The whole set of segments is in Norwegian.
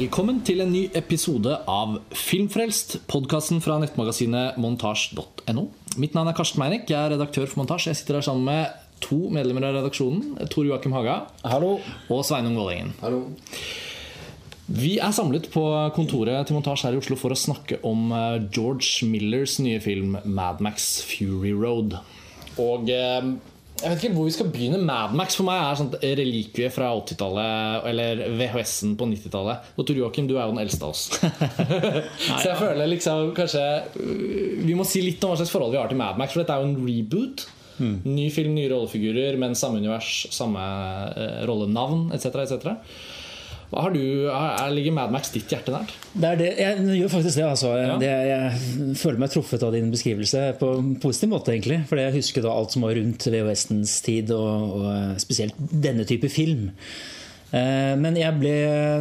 Velkommen til en ny episode av Filmfrelst, podkasten fra nettmagasinet montasj.no. Mitt navn er Karsten Meinick, jeg er redaktør for Montasj. Jeg sitter her sammen med to medlemmer av redaksjonen. Tor Joakim Haga Hallo. og Sveinung Vålingen. Vi er samlet på kontoret til Montasj her i Oslo for å snakke om eh, George Millers nye film Mad Max Fury Road. Og eh, jeg vet ikke hvor vi skal begynne. Mad Max for meg er sånn relikvie fra 80-tallet, eller VHS-en på 90-tallet. Og Tor Joakim, du er jo den eldste av oss. Så jeg føler liksom kanskje øh, Vi må si litt om hva slags forhold vi har til Mad Max, for dette er jo en reboot. Ny film, nye rollefigurer, men samme univers, samme eh, rollenavn etc. etc. Hva har du, er, er- Ligger Mad Max ditt hjerte nært? Det er det, jeg gjør faktisk det. Altså. Ja. det. Jeg føler meg truffet av din beskrivelse på en positiv måte. egentlig For jeg husker da alt som var rundt VHS-ens tid, og, og spesielt denne type film. Eh, Men jeg ble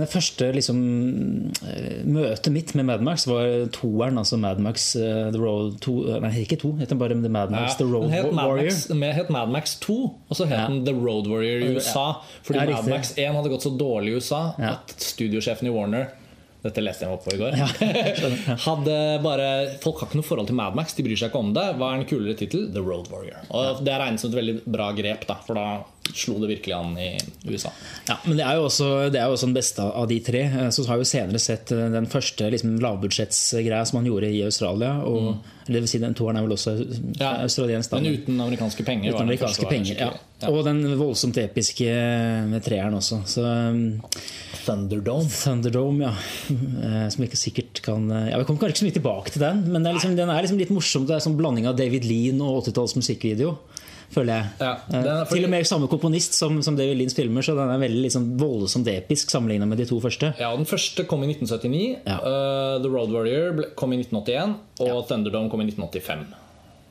det første liksom, eh, møtet mitt med Mad Max var toeren. Altså Mad Max eh, The Road to, Nei, ikke to, het den bare The Mad Max The Road het Mad Warrior. Max, den het Mad Max 2, og så het Ja. den The Road Warrior i USA. Fordi Ja, Mad. Max 1 hadde gått så dårlig i USA Ja. at studiosjefen i Warner dette leste jeg meg opp på i går. Ja. Hadde bare, Folk har ikke noe forhold til Mad Max, de bryr seg ikke om det. Hva er en kulere tittel? The Road Warrior. Og Det er regnet som et veldig bra grep, da, for da slo det virkelig an i USA. Ja, men det er jo også, det er jo også den beste av de tre. Eh, Så har vi jo senere sett eh, den første liksom, lavbudsjettsgreia som han gjorde i Australia. Og, mm. det vil si Den toeren er vel også Mm. Ja, australiensk. Men uten amerikanske penger. Uten amerikanske penger. Ja. ja. Og den voldsomt episke med treeren også. Så Thunderdome. Thunderdome, ja. Eh, Som ikke sikkert kan eh, ja, Vi kommer kanskje ikke så mye tilbake til den, men det er liksom, den er liksom litt morsom. Det er sånn blanding av David Lean og 80-talls musikkvideo. Føler jeg. Ja, Eh, er- Til og med samme komponist som, som David Lins filmer, så den er veldig liksom voldsomt episk sammenligna med de to første. Ja, Den første kom i 1979. Ja. uh, The Road Warrior ble, kom i 1981. Og Thunderdome kom i 1985.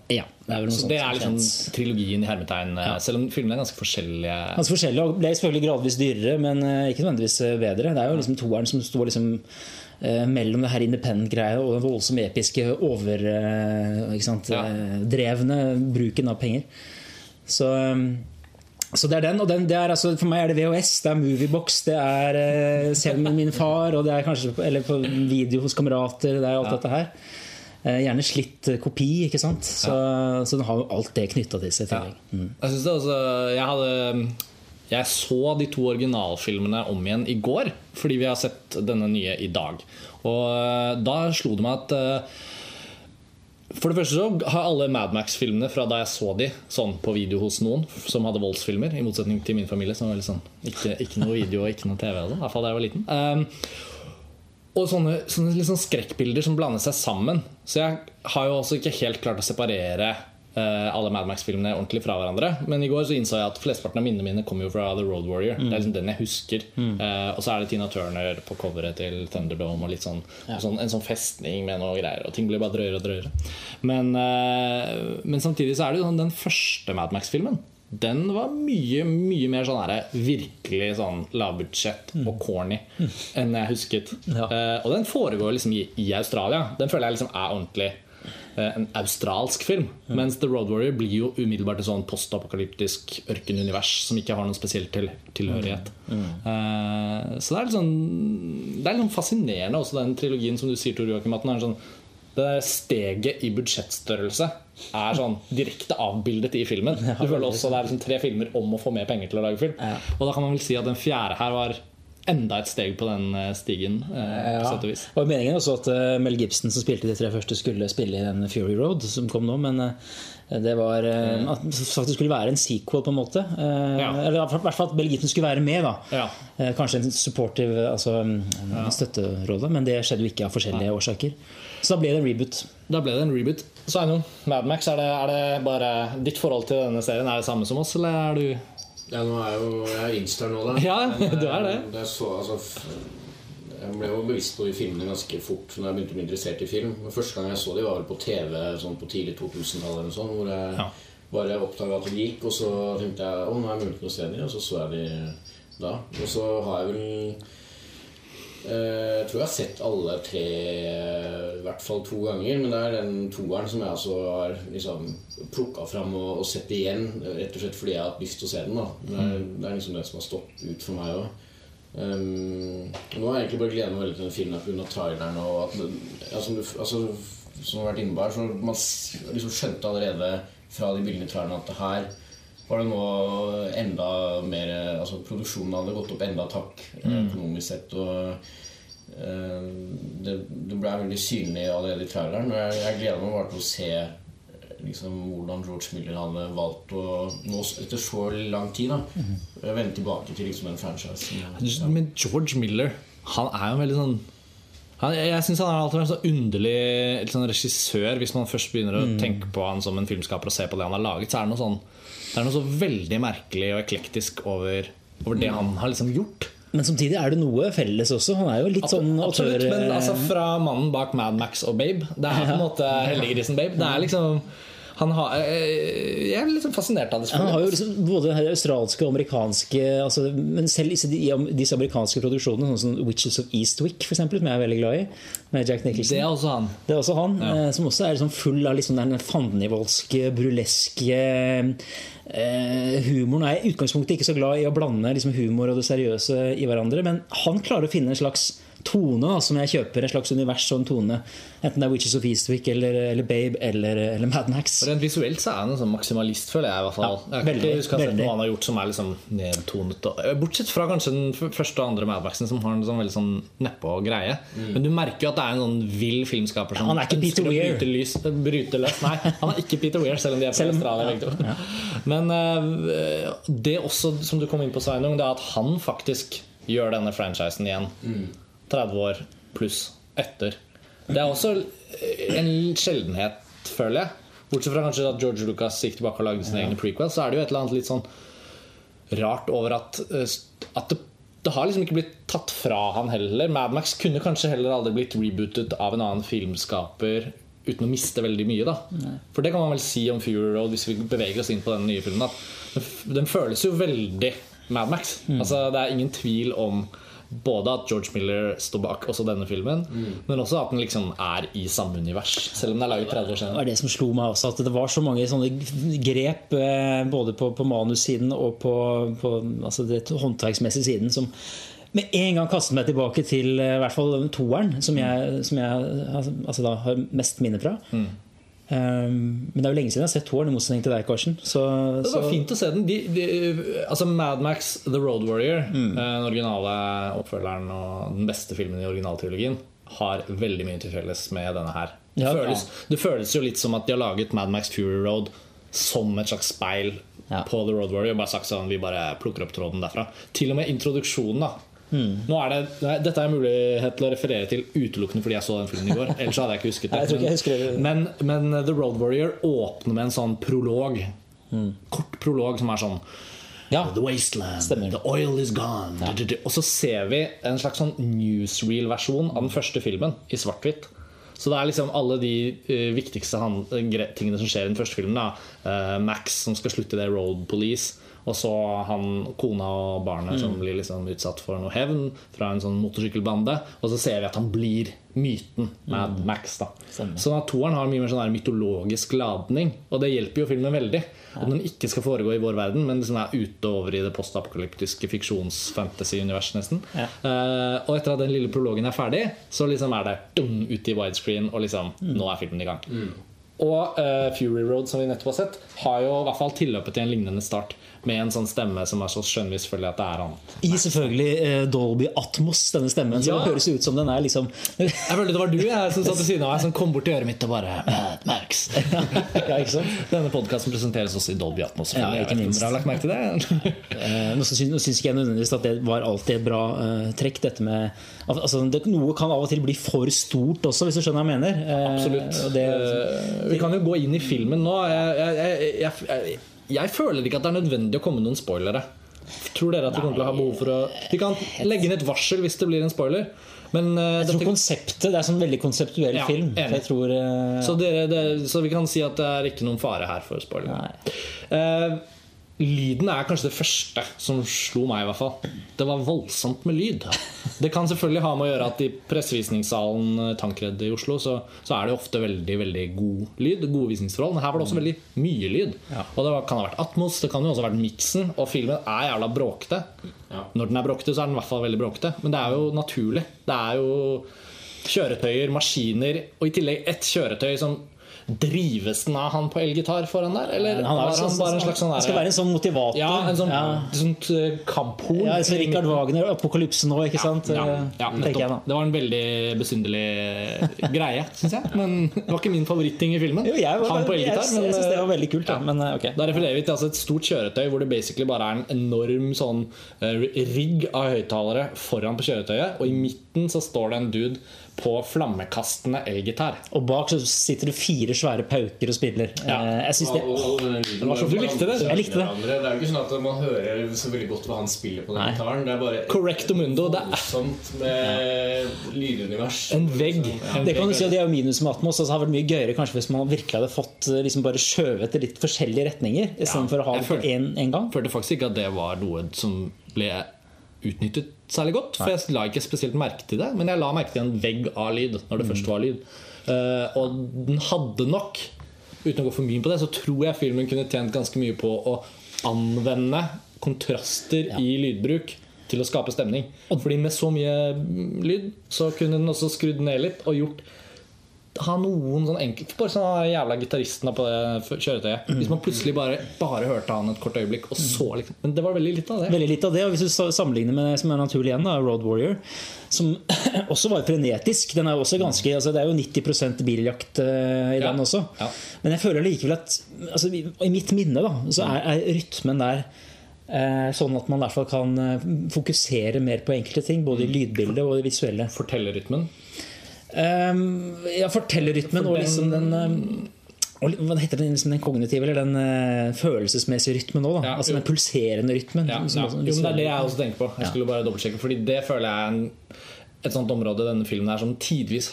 Ja, det er vel noe Så det er liksom kjent. trilogien i hermetegn. Ja. Selv om filmene er ganske forskjellige. Ganske forskjellige og ble selvfølgelig gradvis dyrere, men eh, ikke nødvendigvis eh, bedre. Det er jo liksom toeren som står liksom eh, mellom det her independent-greia og den voldsomt episke overdrevne sant, Ja. eh, bruken av penger. Så, eh, så det er den, og den, det er altså, For meg er det VHS, det er Moviebox, det er eh, selv med min far, og det er kanskje eller på video hos kamerater. Det er alt dette her. Eh, Gjerne slitt eh, kopi, ikke sant. Så, så den har jo alt det knytta til seg. Ja. Mm. Jeg synes det også Jeg hadde Jeg så de to originalfilmene om igjen i går, fordi vi har sett denne nye i dag. Og eh, da slo det meg at eh, For det første så har alle Mad Max-filmene fra da jeg så de sånn på video hos noen som hadde voldsfilmer, i motsetning til min familie, som var sånn ikke, ikke noe video og ikke noe TV. sånn, I hvert fall da jeg var liten. Um, og sånne, sånne sånn skrekkbilder som blander seg sammen. Så jeg har jo også ikke helt klart å separere alle Mad Max-filmene ordentlig fra hverandre. Men i går så innså jeg at flesteparten av minnene mine kommer jo fra The Road Warrior. Det er liksom den jeg husker. Eh, og så er det Tina Turner på coveret til Thunderdome og litt sånn, sånn, en sånn festning med noe greier. Og ting blir bare drøyere og drøyere. Men, uh, men samtidig så er det jo sånn den første Mad Max-filmen. Den var mye mye mer sånn her, virkelig sånn lavbudsjett og corny enn jeg husket. Eh, og den foregår liksom i, i Australia. Den føler jeg liksom er ordentlig eh, en australsk film. Mens The Road Warrior blir jo umiddelbart et sånn postapokalyptisk ørkenunivers som ikke har noen spesiell til, tilhørighet. Eh, så det er litt sånn Det er litt sånn fascinerende også den trilogien som du sier, Tor Joakim, at den er sånn det steget i budsjettstørrelse er sånn direkte avbildet i filmen. Du føler også Det er liksom tre filmer om å få mer penger til å lage film. Og da kan man vel si at den fjerde her var enda et steg på den eh, stigen. Eh, på sett og meningen også at uh, Mel Gibson, som spilte de tre første, skulle spille i den Fury Road som kom nå, men uh, det var uh, at at det skulle være en sequel, på en måte. Ja. Eller i hvert fall at Mel Gibson skulle være med, da. Ja. Kanskje en supportive altså, en støtterolle, men det skjedde jo ikke av forskjellige årsaker. Så da ble det en reboot. Da ble det en reboot. Sveinung, Madmax, er det, er det bare ditt forhold til denne serien er det samme som oss, eller er du Ja, nå er jo jeg er Instar nå, da. Ja, Men, du er det. eh, det er så, altså, jeg ble jo bevisst på de filmene ganske fort når jeg begynte å bli interessert i film. Men Første gang jeg så de var vel på TV sånn på tidlig 2000-tallet, sånn, hvor jeg Ja. bare oppdaga at de gikk, og så tenkte jeg å, nå er det mulig å se dem, og så så jeg de da. Og så har jeg vel Jeg tror jeg har sett alle tre i hvert fall to ganger. Men det er den toeren som jeg altså har liksom plukka fram og, og sett igjen. Rett og slett fordi jeg har hatt lyst til å se den. da Det er, det er liksom det som har stått ut for meg òg. Um, nå har jeg egentlig bare gleda meg veldig til den filmen pga. traileren. Og at, ja, som, du, altså, som har vært inne på her, så Man liksom skjønte allerede fra de bildene i traileren at det her var det nå enda mer Altså produksjonen hadde gått opp enda takk eh, økonomisk sett. Og eh, det, det ble veldig synlig allerede i traileren. Og jeg, jeg gleder meg bare til å se eh, liksom, hvordan George Miller hadde valgt å nå etter så lang tid. da Vende tilbake til liksom en franchise. Men George Miller, han er jo veldig sånn han, jeg syns han har alltid vært en så underlig sånn regissør. Hvis man først begynner å tenke på han som en filmskaper og se på det han har laget, så er det noe sånn Det er noe så veldig merkelig og eklektisk over, over det han har liksom gjort. Men samtidig er det noe felles også. Han er jo litt sånn Absolutt, men altså fra mannen bak Mad Max og Babe Det er på en måte Heldiggrisen Babe. Det er liksom han har, eh, Jeg er litt fascinert av det. Han har jo liksom både det australske og amerikanske altså, Men selv disse, disse amerikanske produksjonene, sånn som Witches of Eastwick, for eksempel, som jeg er veldig glad i, med Jack Nicholson Det er også han. Det er også han, ja. som også er liksom full av liksom den fandenivoldske, burleske eh, humoren. Er i utgangspunktet ikke så glad i å blande liksom, humor og det seriøse i hverandre, men han klarer å finne en slags tone da, som jeg kjøper. En slags univers og en tone. Enten det er Witches of Eastwick eller, eller Babe eller, eller Mad Max. Rent visuelt så er han en sånn maksimalist, føler jeg. i hvert fall Ja, Jeg kan veldig, ikke huske å ha sett veldig. noe han har gjort som er liksom nedtonet. og- Bortsett fra kanskje den første og andre Mad Maxen, som har en sånn veldig sånn nedpå greie. Men du merker jo at det er en sånn vill filmskaper som Han er ikke Peter å Weir. bryte, lys, bryte løs. Nei, han er ikke Peter Weir, selv om de er fra Australia begge to. Men uh, det også, som du kom inn på, Sveinung, det er at han faktisk gjør denne franchisen igjen. 30 år pluss etter. Det er også en sjeldenhet, føler jeg. Bortsett fra kanskje at George Lucas gikk tilbake og lagde sine egne prequels, så er det jo et eller annet litt sånn rart over at, eh, at det, det har liksom ikke blitt tatt fra han heller. Mad Max kunne kanskje heller aldri blitt rebootet av en annen filmskaper uten å miste veldig mye. da For det kan man vel si om Fury Road hvis vi beveger oss inn på den nye filmen. At den, den føles jo veldig Mad Max. Altså Det er ingen tvil om både at George Miller står bak også denne filmen, men også at den liksom er i samme univers. Selv om den er laget 30 år Det var det som slo meg også, at det var så mange sånne grep eh, både på, på manussiden og på, på altså det håndverksmessige siden som med en gang kastet meg tilbake til eh, i hvert fall toeren, som jeg, som jeg altså da har mest minne fra. Um, men det er jo lenge siden jeg har sett toeren, i motsetning til deg, Karsten. Så, Det var så- fint å se den. De, de, altså Mad Max The Road Warrior, mm. den originale oppfølgeren og den beste filmen i originaltrilogien, har veldig mye til felles med denne her. Det, Ja, føles, det føles jo litt som at de har laget Mad Max Fury Road som et slags speil Ja. på The Road Warrior. Bare sagt sånn, Vi bare plukker opp tråden derfra. Til og med introduksjonen. da Nå er det, nei, dette er mulighet til å referere til utelukkende fordi jeg så den filmen i går. Ellers hadde jeg ikke husket det. Nei, ikke det. Men, men The Road Warrior åpner med en sånn prolog. Kort prolog som er sånn ja, The wasteland, Stemmer. the oil is gone du. Og så ser vi en slags sånn newsreel-versjon av den første filmen i svart-hvitt. Så det er liksom alle de uh, viktigste han, tingene som skjer i den første filmen. Da. Uh, Max som skal slutte i det Road Police. Og så han, kona og barnet Mm. som blir liksom utsatt for noe hevn fra en sånn motorsykkelbande. Og så ser vi at han blir myten Mad Max. da Mm. Sånn at toeren har mye mer sånn mytologisk ladning. Og det hjelper jo filmen veldig. Om den ikke skal foregå i vår verden, men liksom er ute over i det postapokalyptiske fiksjons-fantasy-universet nesten. Ja. uh, og etter at den lille prologen er ferdig, så liksom er det dum, ute i widescreen, og liksom nå er filmen i gang. Og uh, Fury Road, som vi nettopp har sett, har jo i hvert fall tilløpet til en lignende start. Med en sånn stemme som er så skjønnvis selvfølgelig at det er han. I selvfølgelig uh, Dolby Atmos, denne stemmen. Ja. det høres ut som den er liksom Jeg følte det var du jeg, som satt ved siden av meg som kom bort til øret mitt og bare Mad Max. Ja, ikke sant? Denne podkasten presenteres også i Dolby Atmos. Ja, ikke jeg ikke minst. dere har lagt merke til det? uh, Nå syns, ikke jeg nødvendigvis at det var alltid et bra uh, trekk. Dette med altså, det, Noe kan av og til bli for stort også, hvis du skjønner hva jeg mener. Eh, Absolutt. det, Eh, vi kan jo gå inn i filmen nå. Jeg, jeg, jeg, jeg, føler ikke at det er nødvendig å komme noen spoilere. Tror dere at vi kommer til å ha behov for å Vi kan legge inn et varsel hvis det blir en spoiler. Men uh, jeg tror dette, konseptet Det er sånn veldig konseptuell Ja, film. Så jeg tror uh... så, dere, det, så vi kan si at det er ikke noen fare her for spoiler. Nei. Lyden er kanskje det første som slo meg, i hvert fall. Det var voldsomt med lyd. Det kan selvfølgelig ha med å gjøre at i pressevisningssalen eh, Tankred i Oslo så, så er det ofte veldig veldig god lyd. Gode visningsforhold. Men her var det også veldig mye lyd. Og det kan ha vært Atmos, det kan jo også ha vært miksen. Og filmen er jævla bråkete. Ja. Når den er bråkete, så er den i hvert fall veldig bråkete. Men det er jo naturlig. Det er jo kjøretøyer, maskiner, og i tillegg ett kjøretøy som Drives den av han på elgitar foran der? Eller han, er, han bare en slags sånn der, skal være en sånn motivator. ja, en sånn, ja. sånt eh, kamphorn. Ja, så Richard Wagner, 'Apokalypse nå', ikke sant? Ja, Eh, ja, jeg Det var en veldig besynderlig greie, syns jeg. Men det var ikke min favoritting i filmen. Jo, jeg, var, Han på jeg, jeg, jeg syns det var eh, veldig kult. Da. ja. Men okay. Da refererer vi til altså et stort kjøretøy hvor det basically bare er en enorm sånn eh, rigg av høyttalere foran på kjøretøyet, og i midten så står det en dude på flammekastende elgitar. Og bak så sitter det fire svære pauker og spiller. Ja. Eh, Jeg synes det Og- og- og du likte det? Jeg likte det. Det er jo ikke sånn at man hører så veldig godt hva han spiller på den Nei. gitaren. Det er bare Correcto mundo. Det er voldsomt med lydunivers. en vegg. Ja. Det kan du si, og det er jo minus med Atmos. Altså, det hadde vært mye gøyere kanskje hvis man virkelig hadde fått eh, liksom bare skjøvet det litt forskjellige retninger, istedenfor å ha det på én gang. følte faktisk ikke at det var noe som ble utnyttet særlig godt. For jeg la ikke spesielt merke til det, men jeg la merke til en vegg av lyd når det først var lyd. Uh, og den hadde nok, uten å gå for mye på det, så tror jeg filmen kunne tjent ganske mye på å anvende kontraster i lydbruk til å skape stemning. Fordi med så mye mm, lyd så kunne den også skrudd ned litt og gjort ha noen sånn enkelt Bare sånn jævla gitaristen på det kjøretøyet. Hvis man plutselig bare, bare hørte han et kort øyeblikk, og så liksom Men det var veldig litt av det. Veldig litt av det, og Hvis du sammenligner med det som er naturlig igjen, da, Road Warrior, som også var frenetisk Den er også ganske, altså Det er jo 90% biljakt eh, i Ja. den også. Ja. Men jeg føler likevel at altså, I mitt minne da, så er, er rytmen der eh, sånn at man i hvert fall kan eh, fokusere mer på enkelte ting. Både i lydbildet og det visuelle. Fortellerrytmen. Um, ja, fortellerrytmen For og liksom den um, og, Hva heter den, liksom den kognitive eller den uh, følelsesmessige rytmen òg? Ja, altså den pulserende rytmen. Ja, som ja. også- Jo, men det er det jeg også tenker på. Jeg skulle bare dobbeltsjekke Fordi det føler jeg er en, et sånt område denne filmen her som tidvis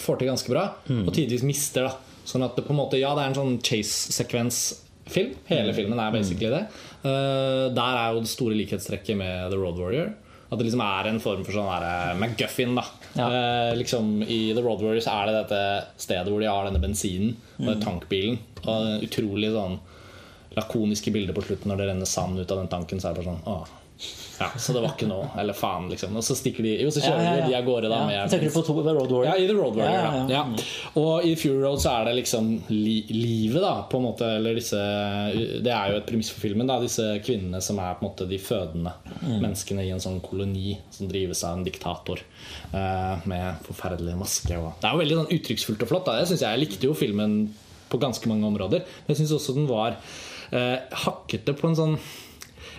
får til ganske bra, og tidvis mister. da Sånn at det på en måte Ja, det er en sånn chase-sekvens-film. Hele filmen er basically det. Uh, der er jo det store likhetstrekket med The Road Warrior. At det liksom er en form for sånn der, eh, McGuffin. da Ja. Eh, liksom I The Road Warriors er det dette stedet hvor de har denne bensinen og mm. tankbilen. Og utrolig sånn lakoniske bilder på slutten når det renner sand ut av den tanken. Så er det bare sånn Åh. Ja, Så det var ikke noe. Eller faen, liksom. Og så stikker de Jo, så kjører de av gårde da Ja, med Tenker du på to, Road Warrior? ja, i The Road Warrior. Ja, Ja, ja, ja. Ja. Og i Fury Road så er det liksom li livet, da, på en måte. Eller disse Det er jo et premiss for filmen. da Disse kvinnene som er på en måte de fødende Mm. menneskene i en sånn koloni som drives av en diktator uh, med forferdelig maske. Og det er jo veldig sånn uttrykksfullt og flott. Da. Jeg synes jeg likte jo filmen på ganske mange områder. Men jeg syns også den var uh, hakkete på en sånn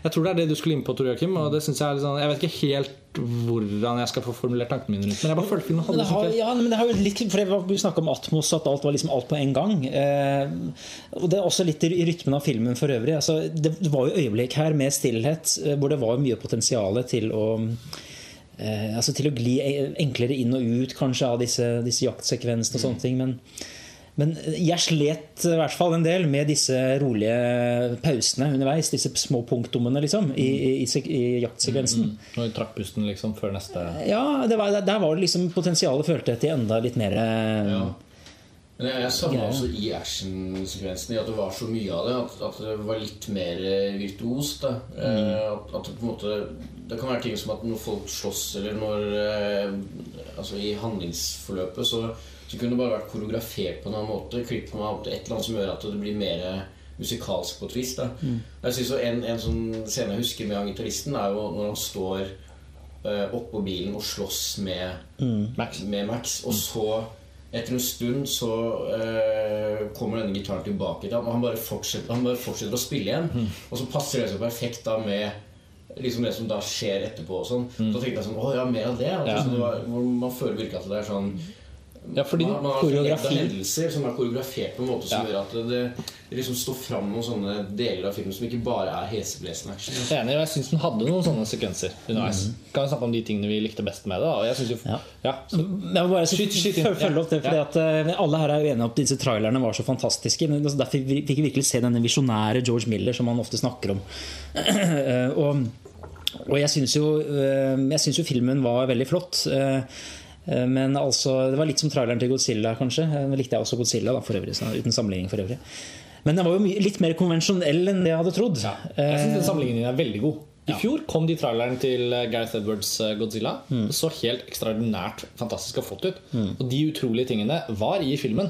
jeg tror det er det du skulle inn på, Tor Joakim. Og det synes jeg, er litt sånn, jeg vet ikke helt hvordan jeg skal få formulert tankene mine rundt Men jeg bare følte filmen Men hadde det har, ja, men det har jo litt, for Vi snakka om Atmos, at alt var liksom alt på en gang. Eh, og Det er også litt i rytmen av filmen for øvrig. Altså, det, var jo øyeblikk her med stillhet eh, hvor det var mye potensial til å eh, altså til å gli enklere inn og ut kanskje av disse, disse jaktsekvensene og sånne ting. Men, men jeg slet i hvert fall en del med disse rolige pausene underveis. Disse små punktumene liksom, i, i, i, i jaktsekvensen. Mm, vi trakk pusten liksom før neste Ja, det var, der var det liksom potensialet følte jeg til enda litt mer eh, Ja. Men jeg, jeg savna også i actionsekvensen i at det var så mye av det. At, at det var litt mer virtuos virtuost. da. Eh, At, at det på en måte Det kan være ting som at når folk slåss, eller når eh, Altså i handlingsforløpet, så, Så kunne det bare vært koreografert på en annen måte. Klippet på en annen måte, Et eller annet som gjør at det blir mer musikalsk på et vis. da Jeg synes En, en sånn scene jeg husker med han gitaristen, er jo når han står uh, oppå bilen og slåss med Max. med Max. Og så, etter en stund, så uh, kommer denne gitaren tilbake til ham. Og han bare fortsetter, han bare fortsetter å spille igjen. Og så passer det så perfekt da med liksom det som da skjer etterpå. og sånn. Så tenkte jeg sånn Å ja, mer av det. Altså, Ja. liksom det var, man føler virkelig at det er sånn Ja, fordi man, man har koreografi- hendelser som er koreografert på en måte som Ja. gjør at det, det liksom står fram noen sånne deler av filmen som ikke bare er heseblesende action. Jeg er Enig, og jeg syns den hadde noen sånne sekvenser underveis. Kan vi snakke om de tingene vi likte best med det? Og jeg synes jo, Ja. ja. så, Jeg må bare Skyt- skyt følge opp det, fordi Ja. at eh, Alle her er jo enige om at disse trailerne var så fantastiske. Men altså, Derfor fikk vi virkelig se denne visjonære George Miller som han ofte snakker om. Eh, og, og jeg syns jo, eh, jo filmen var veldig flott. Eh, eh, Men altså, det var litt som traileren til Godzilla, kanskje. Eh, Nå likte jeg også Godzilla, da, for øvrig, uten sammenligning for øvrig. Men den var jo litt mer konvensjonell enn det jeg hadde trodd. Jeg syns den sammenligningen er veldig god. I fjor kom de traileren til eh, Gareth Edwards Godzilla. Godzilla. Det så helt ekstraordinært fantastisk og flott ut. Og de utrolige tingene var i filmen.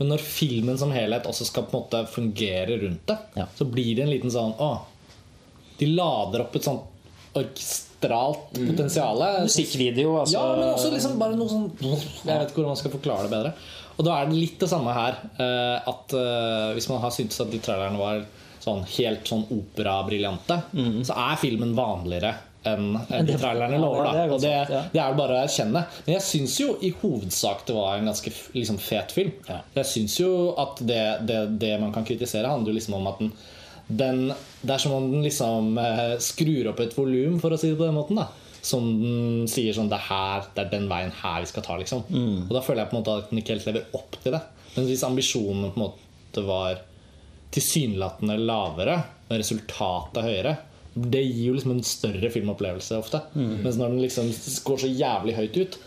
Men når filmen som helhet også skal på en måte fungere rundt det, Ja. så blir det en liten sånn Å, de lader opp et sånt orkestralt potensial. Musikkvideo, altså. Ja, men også liksom bare noe sånn Jeg vet ikke hvordan man skal forklare det bedre. Og da er det litt det samme her. eh, At eh, Hvis man har syntes at de trailerne var sånn helt sånn operabriljante, så er filmen vanligere enn en de trailerne lover. er Da. Og det, det er det bare å erkjenne. Men jeg syns jo i hovedsak det var en ganske liksom, fet film. Jeg syns jo at det, det, det man kan kritisere, handler jo liksom om at den, den Det er som om den liksom eh, skrur opp et volum, for å si det på den måten. da Som den sier sånn Det er her, det er den veien her vi skal ta, liksom. Mm. Og da føler jeg på en måte at den ikke helt lever opp til det. Men hvis ambisjonen på en måte var tilsynelatende lavere, men resultatet høyere det gir jo liksom en større filmopplevelse ofte. Mens når den liksom går så jævlig høyt ut,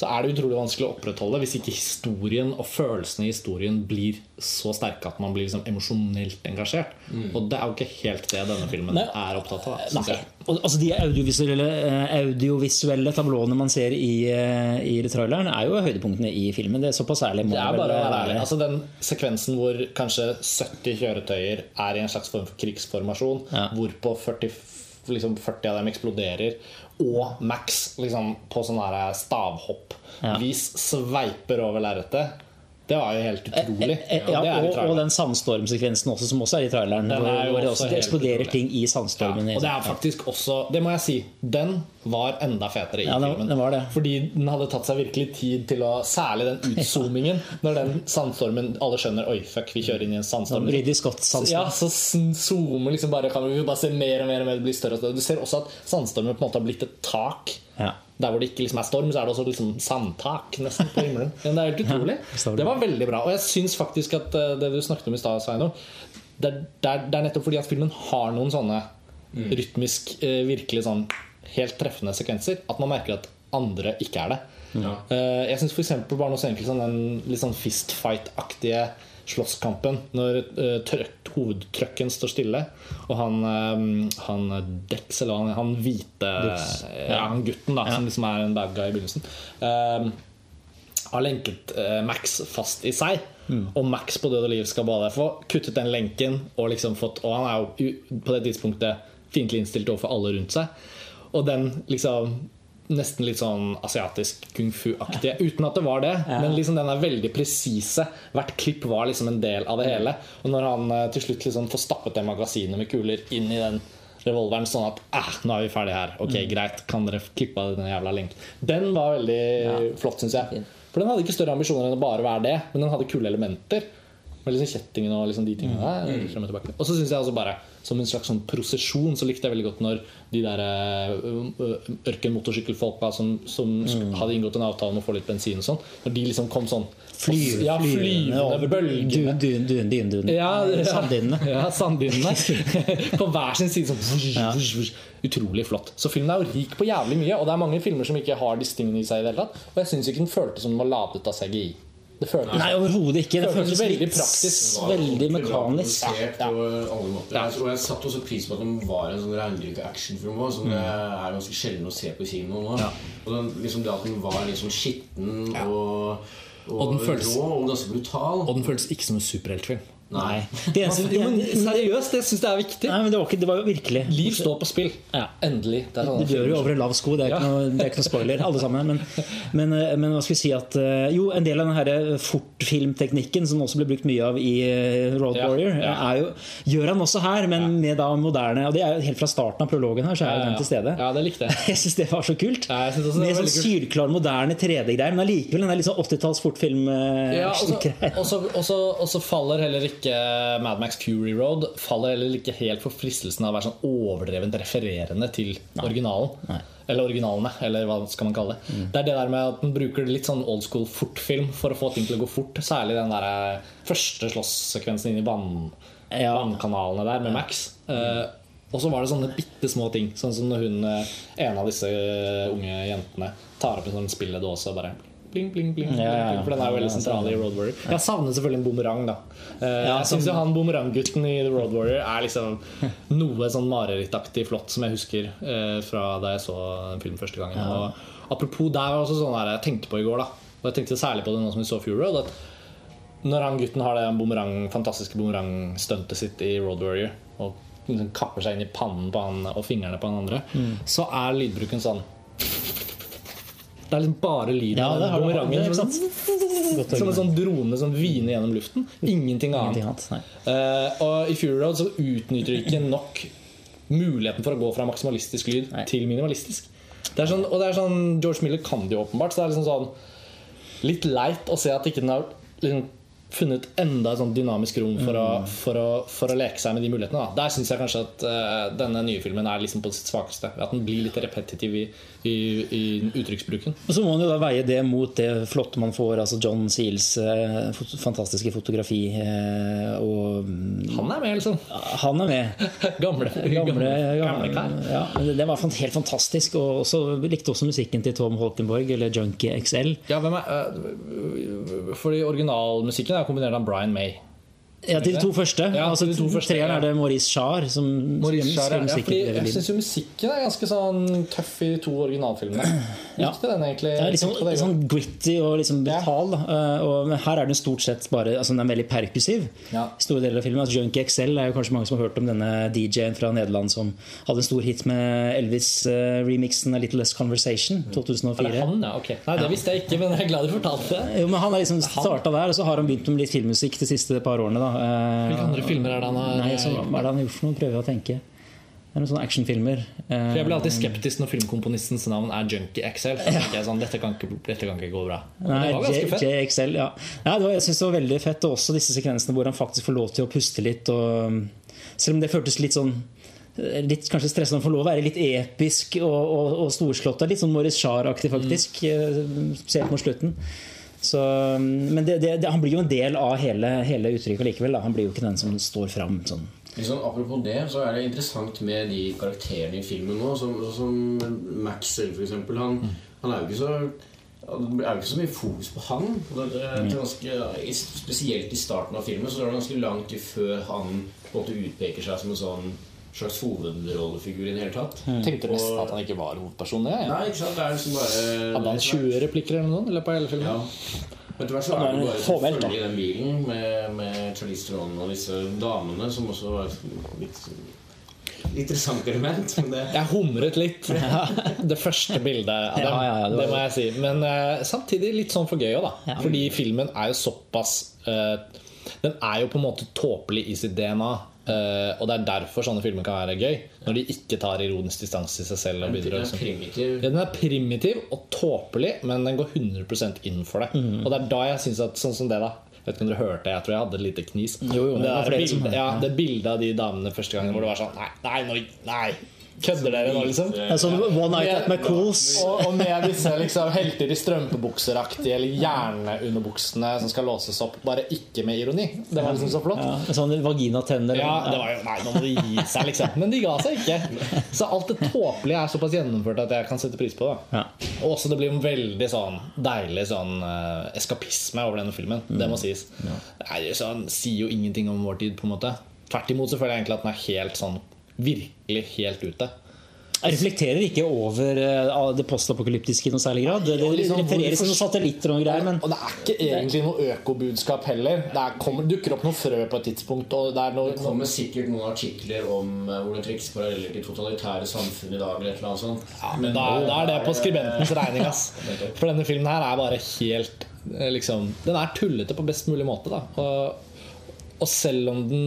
så er det utrolig vanskelig å opprettholde hvis ikke historien og følelsene i historien blir så sterke at man blir liksom emosjonelt engasjert. Og det er jo ikke helt det denne filmen Nei. er opptatt av. Nei. Altså De audiovisuelle, eh, audiovisuelle tablåene man ser i, eh, i traileren, er jo høydepunktene i filmen. Det er såpass ærlig må Det er bare være ærlig. Altså Den sekvensen hvor kanskje 70 kjøretøyer er i en slags form for krigsformasjon, Ja. hvorpå 40, liksom 40 av dem eksploderer, og Max liksom på sånn stavhopp Ja. Vi sveiper over lerretet, det var jo helt utrolig. Ja, Ja, det er i og, og den sandstormsekvensen også, som også er i traileren. Den er hvor det, også eksploderer utrolig. ting i Ja, og det er faktisk også Det må jeg si. Den var enda fetere i Ja, den- filmen. den. Fordi den hadde tatt seg virkelig tid til å Særlig den utzoomingen. Når den sandstormen Alle skjønner Oi, fuck, vi kjører inn i en sandstorm. Ridley Scott sandstorm. Ja, så zoomer liksom bare Kan vi bare se mer og mer og mer det blir større og større. Du ser også at sandstormen på en måte har blitt et tak. Ja. Der hvor det ikke liksom er storm, så er det også liksom sandtak nesten på himmelen. Men det er helt utrolig. Det var veldig bra. Og jeg syns faktisk at eh, det du snakket om i stad, Sveinung, det, det, er- det nettopp fordi at filmen har noen sånne rytmisk, eh, virkelig sånn helt treffende sekvenser, at man merker at andre ikke er det. Ja. Eh, Jeg syns f.eks. bare noe så enkelt som den litt sånn fistfight-aktige slåsskampen. Når uh, trøkk, hovedtrøkken står stille, og han, eh, han Dex, eller han, han hvite ja, han gutten da, som liksom er en bad guy i begynnelsen, eh, har lenket eh, Max fast i seg. Og Max på død og liv skal bare få kuttet den lenken. Og liksom fått Og han er jo på det tidspunktet fiendtlig innstilt overfor alle rundt seg. Og den liksom Nesten litt sånn asiatisk kung fu-aktige. Uten at det var det, men liksom den er veldig presise. Hvert klipp var liksom en del av det hele. Og når han eh, til slutt liksom får stappet det magasinet med kuler inn i den revolveren sånn at eh, nå er vi ferdig her. Ok, greit, kan dere klippe av den jævla lenken. Den var veldig flott, syns jeg. For den hadde ikke større ambisjoner enn å bare være det, men den hadde kule elementer. Med liksom kjettingen og liksom de tingene der. Mm. og så synes jeg altså bare som en slags sånn prosesjon så likte jeg veldig godt når de der øh, ørkenmotorsykkelfolka som, som sk- hadde inngått en avtale om å få litt bensin og sånn, når de liksom kom sånn Flyr, ja, flyvende over bølgene. dun- dun- dun- dun- Ja, ja. Sanddynene. Ja, sanddynene. på hver sin side. Sånn. Utrolig flott. Så filmen er jo rik på jævlig mye. Og det er mange filmer som ikke har disse tingene i seg. i det hele tatt Og jeg syns ikke den føltes som den var ladet av CGI. Det føltes Nei, overhodet ikke. Det Føltes føltes veldig praktisk. Var Veldig mekanisk. Ja, på alle måter. Ja. Og jeg satte også pris på at den var en sånn reindyrka actionfilm også, som det er ganske sjelden å se på kino nå. Og den, liksom det at den var liksom skitten og, og, Og den føles- rå og ganske brutal. Og den føles ikke som en superheltfilm. Nei. Det eneste, Jo, men seriøst, det syns jeg er viktig. Nei, men det var, ikke, det var jo virkelig Liv står på spill. Ja. Endelig. Det sånn Du dør jo over en lav sko, det er ikke, noe, det er ikke noe spoiler, alle sammen. Men, men, eh, men hva skal vi si at eh, Jo, en del av den fortfilmteknikken som også ble brukt mye av i eh, Road Ja, Warrior, ja. er jo, gjør han også her, men med da moderne Og det er helt fra starten av prologen her, så er jo den til stede. Ja, det likte jeg. Jeg syns det var så kult. Ja, med var sånn sylklar, moderne 3D-greier, men allikevel den er liksom sånn 80-talls fortfilm Ja, og så faller heller ikke Mad Max Fury Road Faller heller ikke helt for fristelsen av å være sånn overdrevent refererende til originalen. Eller originalene, eller hva skal man kalle det. Mm. Det er det der med at den bruker litt sånn old school fortfilm for å få ting til å gå fort. Særlig den der eh, første slåsssekvensen inn i vann, Ja. vannkanalene der med Max. Eh, og så var det sånne bitte små ting, sånn som når hun, eh, en av disse unge jentene tar opp en sånn spilledåse og bare Bling, bling, bling, Ja, ja, ja. For den er jo veldig sentral i Road Warrior. Jeg savner selvfølgelig en bumerang. da Eh, Jeg syns jo han bumeranggutten i The Road Warrior er liksom noe sånn marerittaktig flott som jeg husker eh, fra da jeg så filmen første gangen. Og apropos der var også sånn der jeg tenkte på i går, da og jeg tenkte særlig på det nå som vi så Fury Road, at når han gutten har det bumerang, fantastiske bumerangstuntet sitt i Road Warrior og liksom kapper seg inn i pannen på han og fingrene på han andre, Mm. så er lydbruken sånn Det er liksom bare lyden Ja, av du- bumerangen. er som Som en sånn drone som hviner gjennom luften. Ingenting annet. Ingenting annet. Eh, og i Fury Road så utnytter de ikke nok muligheten for å gå fra maksimalistisk lyd Nei. til minimalistisk. Det sånn, og det er sånn George Miller kan det jo åpenbart, så det er liksom sånn litt leit å se at ikke den har liksom funnet enda et sånt dynamisk rom for, å, for, å, for å leke seg med de mulighetene. Da. Der syns jeg kanskje at uh, denne nye filmen er liksom på sitt svakeste. At den blir litt repetitiv i, i, i uttrykksbruken. Og så må man jo da veie det mot det flotte man får, altså John Seals uh, fot fantastiske fotografi. Uh, og mm, Han er med, liksom. han er med. Gamle, Gamle, gamle klær. ja, det var helt fantastisk. Og også, likte også musikken til Tom Holkenborg, eller Junkie XL. Ja, hvem er Fordi originalmusikken er kombinert av Brian May. Ja, til de to første. Ja, altså, de to første, treeren ja. er det Maurice Char som Maurice Char, ja, fordi jeg syns jo musikken er ganske sånn tøff i de to originalfilmene. Ja. Likte den egentlig. Det litt sånn, det sånn gritty og liksom brutal. Eh, Og, her er den stort sett bare altså Den er veldig perkussiv. Ja. Store deler av filmen altså Junkie XL er jo kanskje mange som har hørt om denne DJ-en fra Nederland som hadde en stor hit med Elvis-remixen A Little Less Conversation 2004. Er det han, ja? Ok. Nei, det visste jeg ikke, men jeg er glad du fortalte det. Jo, men Han er liksom starta der, og så har han begynt med litt filmmusikk de siste par årene. da Eh, Hvilke andre filmer er det han har Nei, så, Hva er det han har gjort for noe? Prøver jeg å tenke. Det er noen sånne actionfilmer. Eh, For Jeg blir alltid skeptisk når filmkomponistens navn er Junkie XL. Så tenker jeg sånn, dette kan, ikke, dette kan ikke gå bra. Men Nei, det var ganske fett. JXL, ja. det var, jeg synes det var veldig fett, og også disse sekvensene hvor han faktisk får lov til å puste litt. Og, selv om det føltes litt sånn Litt kanskje stressende å få lov å være litt episk og, og, og storslått. Litt sånn Maurice Charr-aktig, faktisk. Mm. Spesielt mot slutten. Så, men det, det, det, han blir jo en del av hele, hele uttrykket likevel. Da. Han blir jo ikke den som står fram sånn. Liksom, apropos det, så er det interessant med de karakterene i filmen nå. Som, som Max selv, for eksempel. Han, han er jo ikke så det er jo ikke så mye fokus på han. Det er ganske, spesielt i starten av filmen så er det ganske langt før han på en måte utpeker seg som en sånn slags hovedrollefigur i det hele tatt. Tenkte nesten Og- at han ikke var hovedperson. Det, ja. Nei, ikke sant? Det er liksom bare Hadde han 20 replikker eller noe i løpet av hele filmen? Ja. Etter hvert så er det bare å Formelt, følge i den bilen med, med Charlize Theron og disse damene, som også var litt interessant element. Men det, Jeg humret litt. Det første bildet av dem. Ja, ja, ja, det det, må jeg si. Men uh, samtidig litt sånn for gøy òg, da. Ja. Fordi filmen er jo såpass uh, Den er jo på en måte tåpelig i sitt DNA. Eh, og det er derfor sånne filmer kan være gøy. Når de ikke tar ironisk distanse til seg selv. Det begynner er liksom primitiv. ja, Den er primitiv og tåpelig, men den går 100% inn for det. Mhm. Og det er da jeg syns at sånn som det, da jeg vet ikke om dere hørte, jeg tror jeg hadde et lite knis. Jo, jo, det det, bildet, ja, det bildet av de damene første gangen hvor det var sånn nei, nei, nei kødder dere nå, liksom? Det er sånn One Night at McCool's. Og, og med disse liksom helter i strømpebukseraktige eller hjerneunderbuksene som skal låses opp, bare ikke med ironi. Det var liksom så flott. Ja, sånn vaginatenner. Ja, det var jo Nei, nå må de gi seg, liksom. Men de ga seg ikke. Så alt det tåpelige er såpass gjennomført at jeg kan sette pris på det. Ja. Og også det blir en veldig sånn deilig sånn eh, eskapisme over denne filmen. Det må sies. Det er jo sånn, sier jo ingenting om vår tid, på en måte. Tvert imot så føler jeg egentlig at den er helt sånn virkelig helt ute. Jeg reflekterer ikke over eh, det postapokalyptiske i noen særlig grad. Det, liksom refereres til noen satellitter og noen greier, men Og det er ikke egentlig noe økobudskap heller. Det er, kommer, dukker opp noe frø på et tidspunkt. Og det er noe, Det kommer sikkert noen artikler om hvordan hvor det trekkes paralleller til totalitære samfunn i dag. eller et eller annet sånt. Ja, men da, da er det på skribentens regning, ass. For denne filmen her er bare helt eh, liksom, Den er tullete på best mulig måte, da. Og, og selv om den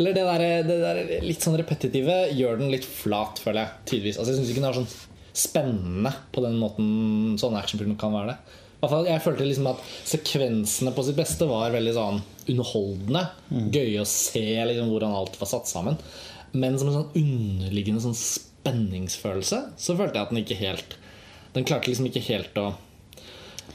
Eller det der, det der litt sånn repetitive gjør den litt flat, føler jeg. Tidvis. Altså, jeg syns ikke den er sånn spennende på den måten sånne actionfilmer kan være det. Fall, jeg følte liksom at sekvensene på sitt beste var veldig sånn underholdende. Gøy å se liksom, hvordan alt var satt sammen. Men som en sånn underliggende sånn spenningsfølelse så følte jeg at den ikke helt Den klarte liksom ikke helt å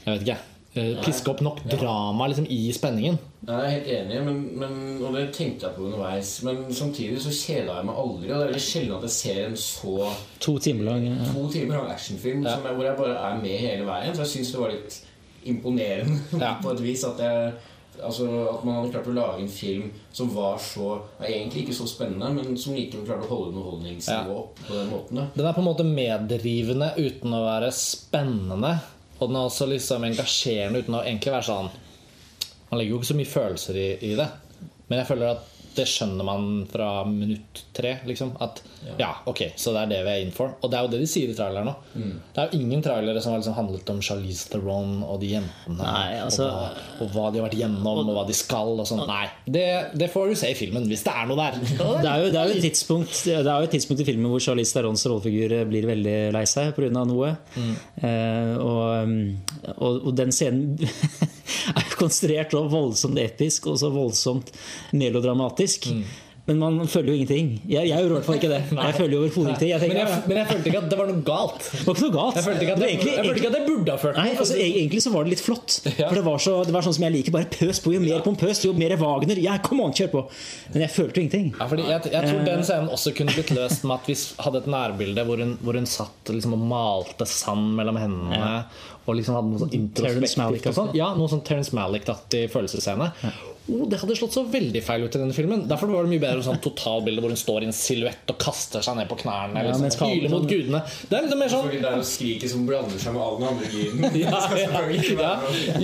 Jeg vet ikke. Eh, Piske opp nok drama liksom, i spenningen. Nei, Jeg er helt enig, men, men, og det tenkte jeg på underveis. Men samtidig så kjeda jeg meg aldri. Og det er veldig sjelden at jeg ser en så to timer lang ja. to timer lang actionfilm som jeg, hvor jeg bare er med hele veien. Så jeg syns det var litt imponerende Ja. på et vis at jeg Altså At man hadde klart å lage en film som var så Egentlig ikke så spennende, men som likevel klarte å holde underholdningsnivået Ja. oppe på den måten. da. Den er på en måte medrivende uten å være spennende. Og den er også liksom engasjerende uten å egentlig være sånn Man legger jo ikke så mye følelser i, i det. Men jeg føler at det skjønner man fra minutt tre. Liksom, at ja, ok, så det er det vi er in for. Og det er jo det de sier i traileren nå. Det er jo ingen trailere som har liksom handlet om Charlize Theron og de jentene. Nei, altså- og, hva, og hva de har vært gjennom, og hva de skal. Og sånn. Nei, det, det får du se i filmen, hvis det er noe der. Det er, jo, det, er jo et tidspunkt, det er jo et tidspunkt i filmen hvor Charlize Therons rollefigur blir veldig lei seg pga. noe. Eh, og, um, og, og den scenen er jo konstruert så voldsomt episk og så voldsomt melodramatisk. Men man føler jo ingenting. Jeg, jeg gjør i hvert fall ikke det. Jeg føler jo overhodet ingenting. Jeg Men jeg, men jeg følte ikke at det var noe galt. det var ikke noe galt. Jeg følte ikke at Det egentlig- jeg ikke at det burde ha ført Nei, altså e- Egentlig så var det litt flott. Ja. For det var, så, det var sånn som jeg liker. Bare pøs på. Jo mer pompøst, jo mer Wagner. Ja, come on, kjør på! Men jeg følte jo ingenting. Ja, fordi jeg, jeg tror den scenen også kunne blitt løst med at vi hadde et nærbilde hvor hun, hvor hun satt liksom og malte sand mellom hendene. Og liksom hadde noe sånn introspektivt og sånn. Ja, noe sånn Terence Malick-aktig følelsesscene. Oh, det hadde slått så veldig feil ut i denne filmen. Derfor var det mye bedre sånn totalbilde hvor hun står i en silhuett og kaster seg ned på knærne. Ja, sånn mens og hyler mot gudene. Det er liksom mer sånn det er noe skriket som blander seg med all den andre lyden. ja, ja, ja.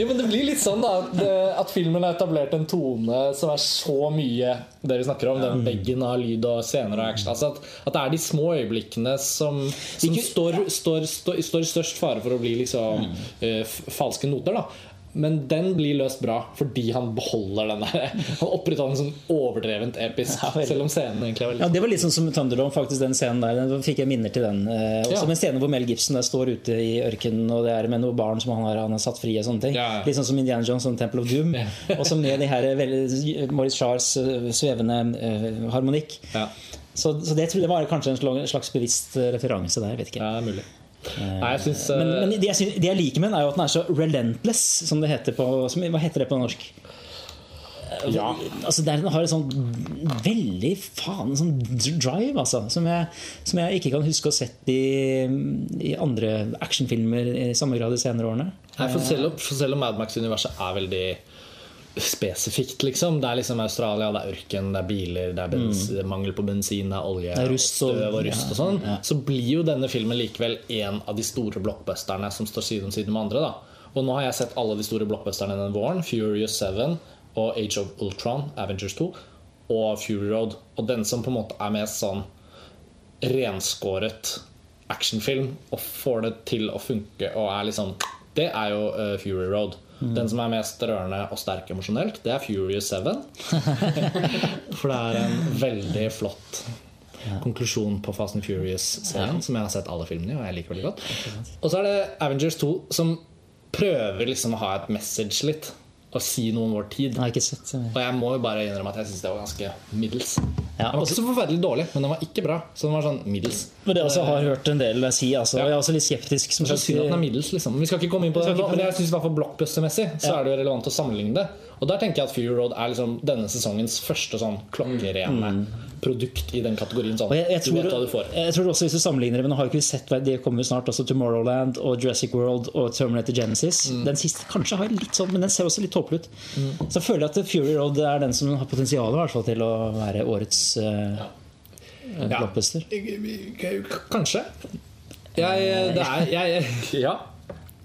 Jo, men det blir litt sånn da at, at filmen har etablert en tone som er så mye det vi snakker om, den veggen av lyd og scener og action. Altså at, at det er de små øyeblikkene som, som står, står, står, står i størst fare for å bli liksom falske noter. da men den blir løst bra fordi han beholder den der Han opprettholder en sånn overdrevent episk, Ja, selv om scenen egentlig er veldig Ja, Det var litt sånn som Thunderdome, faktisk den scenen der. Den fikk jeg minner til den. Eh, også Ja. med en scene hvor Mel Gibson der står ute i ørkenen, og det er med noen barn som han har, han har satt fri. og sånne ting Ja, ja. Litt sånn som Indiana Jones og Temple of Doom. og så med de her veldig, Maurice Charles eh, svevende eh, harmonikk. Ja, Så, så det, det var kanskje en slags- bevisst eh, referanse der. jeg vet ikke ja mulig. Nei, jeg synes, Men, eh, men det, jeg synes, det jeg liker med den, er jo at den er så relentless, som det heter på som, Hva heter det på norsk? Ja. Altså Den har en sånn veldig faen sånn drive, altså. Som jeg, som jeg ikke kan huske å ha sett i, i andre actionfilmer i samme grad de senere årene. Nei, for selv, om- for selv om Mad Max-universet er veldig spesifikt, liksom. Det er liksom Australia, det er ørken, det er biler, det er bens, mangel på bensin, det er olje, Mm. Det er rust og støv og rust og sånn. ja. Så blir jo denne filmen likevel en av de store blockbusterne som står side om side med andre. da Og nå har jeg sett alle de store blockbusterne denne våren. Furious 7 og Age of Ultron, Avengers 2 og Fury Road. Og den som på en måte er mest sånn renskåret actionfilm og får det til å funke og er liksom Det er jo uh, Fury Road. Den som er mest rørende og sterk emosjonelt, det er Furious 7. For det er en veldig flott konklusjon på Fast and Furious-serien, som jeg har sett alle filmene i, og jeg liker veldig godt. Og så er det Avengers 2, som prøver liksom å ha et message litt, og si noe om vår tid. Jeg sett så mye. Og jeg må jo bare innrømme at jeg syns det var ganske middels. Ja, den var ikke så forferdelig dårlig, men den var ikke bra. Så den var sånn middels. Men det også har jeg hørt en del si. Altså, Ja. Jeg er også litt skeptisk. Som jeg sagt, synd at den er middels, liksom. Vi skal ikke komme inn på det men jeg synes i hvert fall blockbuster-messig så Ja. er det jo relevant å sammenligne det. Og der tenker jeg at Fury Road er liksom denne sesongens første sånn klokkerene produkt i den kategorien. Sånn. Jeg, jeg, du vet hva tror, du får. jeg tror også hvis du sammenligner det, men nå har ikke vi sett Det kommer snart Altså Tomorrowland og Jurassic World og Terminator Genesis. Mm. Den siste kanskje har litt sånn, men den ser også litt tåpelig ut. Så jeg føler at Fury Road er den som har potensial fall til å være årets eh, eh, Ja. blockbuster. Ja. Kanskje. Jeg, det er jeg, Ja.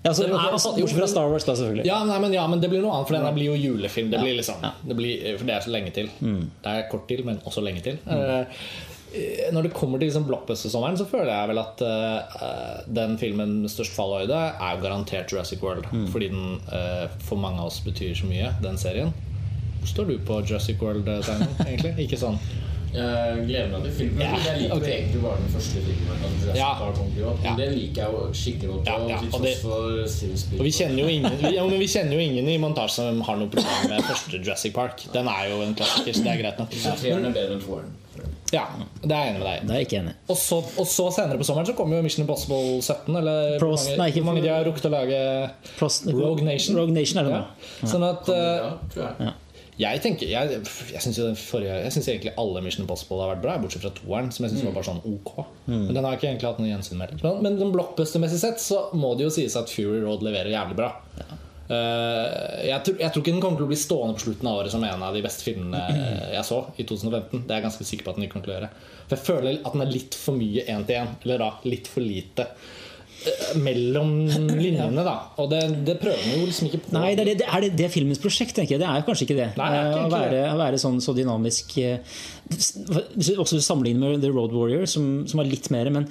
Ja, så, altså, Bortsett fra Star Wars, da, selvfølgelig. Ja, nei, men, ja, men det blir noe annet, for denne blir jo julefilm. Det blir liksom, det blir, for det er så lenge til. Det er kort til, men også lenge til. Eh, Når det kommer til liksom blockbuster-sommeren, så føler jeg vel at uh, den filmen med størst fallhøyde er jo garantert Jurassic World. Fordi den uh, for mange av oss betyr så mye, den serien. Hvor står du på Jurassic World, eh, Egentlig? Ikke sånn? Jeg gleder meg til filmen. Ja, jeg liker okay. egentlig bare den første filmen. Altså Ja. Ja. Den liker jeg jo skikkelig godt. Ja, og ja, og det-. Og vi kjenner jo ingen, vi, ja, men vi kjenner jo ingen i montasjen som har noe problem med første Jurassic Park. Den er jo en klassiker, så det er greit nok. Så treeren er bedre enn toeren. Ja, det er jeg enig med deg. Det er jeg ikke enig i. Og så, og så senere på sommeren så kommer jo Mission Impossible 17. Eller Prost- mange, nei, ikke- hvor mange de har rukket å lage Prost- Rogue Nation. Rogue Nation er det Ja. nå. Sånn at uh, jeg. Tenker Jeg, jeg syns egentlig alle Mission Impossible har vært bra, bortsett fra toeren, som jeg synes var bare sånn ok. Men den har jeg ikke egentlig hatt noe gjensyn med. Men, men den blockbuster-messig sett så må det jo sies at Fury Road leverer jævlig bra. Uh, jeg, tror, jeg tror ikke den kommer til å bli stående på slutten av året som en av de beste filmene jeg så i 2015. Det er jeg ganske sikker på at den ikke kommer til å gjøre. For jeg føler at den er litt for mye én til én. Eller da litt for lite mellom linjene, da. Og det, det prøver vi jo liksom ikke på. Nei, det er, det, det er filmens prosjekt, tenker jeg. Det er kanskje ikke det. Nei, det er ikke Eh, å, være, å være sånn så dynamisk eh, også sammenlignet med The Road Warrior, som, som var litt mer Men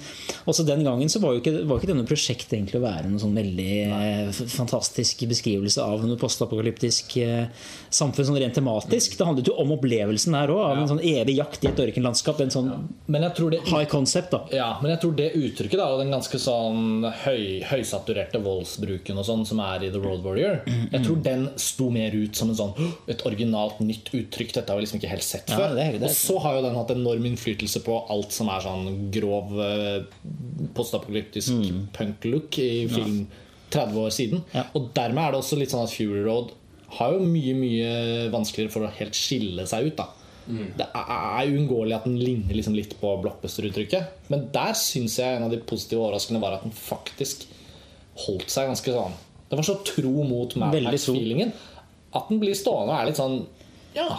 også den gangen så var jo ikke, var ikke denne prosjektet egentlig å være noen sånn veldig eh, fantastisk beskrivelse av noe postapokalyptisk eh, samfunn sånn rent tematisk. Det handlet jo om opplevelsen her òg, av en sånn evig jakt i et ørkenlandskap. En sånn Men jeg tror det high concept, da. Ja, men jeg tror det uttrykket da, og den ganske sånn høy, høysaturerte voldsbruken og sånn som er i The Road Warrior, jeg tror den sto mer ut som en sånn et originalt nytt uttrykk. Dette har vi liksom ikke helt sett før. Ja, det er- det er- så har jo den hatt enorm innflytelse på alt som er sånn grov postapokalyptisk mm. punk-look i film 30 år siden. Ja. Og dermed er det også litt sånn at Fury Road har jo mye, mye vanskeligere for å helt skille seg ut. da det er uunngåelig at den ligner liksom litt på blockbuster-uttrykket. Men der syns jeg en av de positive overraskende var at den faktisk holdt seg ganske sånn Den var så tro mot Mad. Max-feelingen at den blir stående og er litt sånn Ja,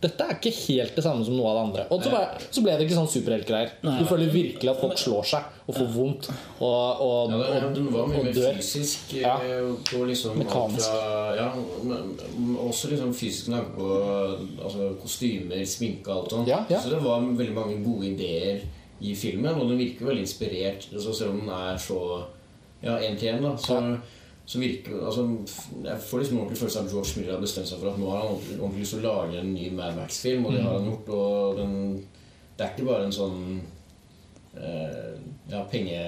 dette er ikke helt det samme som noe av det andre. Og så ble, så ble det ikke sånn superheltgreier. Du føler virkelig at folk slår seg og får vondt og, og, Ja, den, og, den var mye og mer fysisk. Ja. eh, På liksom Mekanisk. Fra, ja, også liksom fysisk med på altså, kostymer, sminke og alt sånt. Ja, ja. Så det var veldig mange gode ideer i filmen, og den virker veldig inspirert. Altså, selv om den er så ja, én til én, da, så, så virker altså, Jeg får liksom ordentlig følelse av at George Miller har bestemt seg for at nå har han ordentlig, lyst til å lage en ny Mad Max-film, og det har han gjort. Og den, det er ikke bare en sånn eh, ja, penge,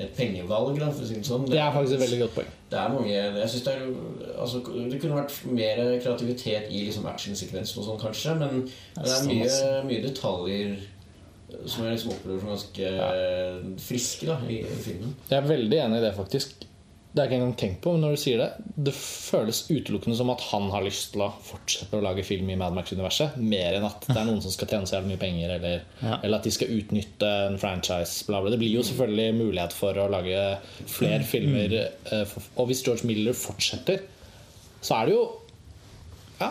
et pengevalg, da, for å si det sånn. Det er faktisk et veldig godt poeng. Det er mange jeg synes det, er, altså, det kunne vært mer kreativitet i liksom actionsekvensen og sånn, kanskje. Men det er mye, mye detaljer som jeg liksom opplever som ganske friske da, i, i filmen. Jeg er veldig enig i det, faktisk. Det har jeg ikke engang tenkt på, men når du sier det Det føles utelukkende som at han har lyst til å fortsette å lage film i Mad Max-universet. Mer enn at det er noen som skal tjene så jævlig mye penger, eller, Ja. eller at de skal utnytte en franchise. Bla bla. Det blir jo selvfølgelig mulighet for å lage flere filmer. eh, Og hvis George Miller fortsetter, så er det jo Ja.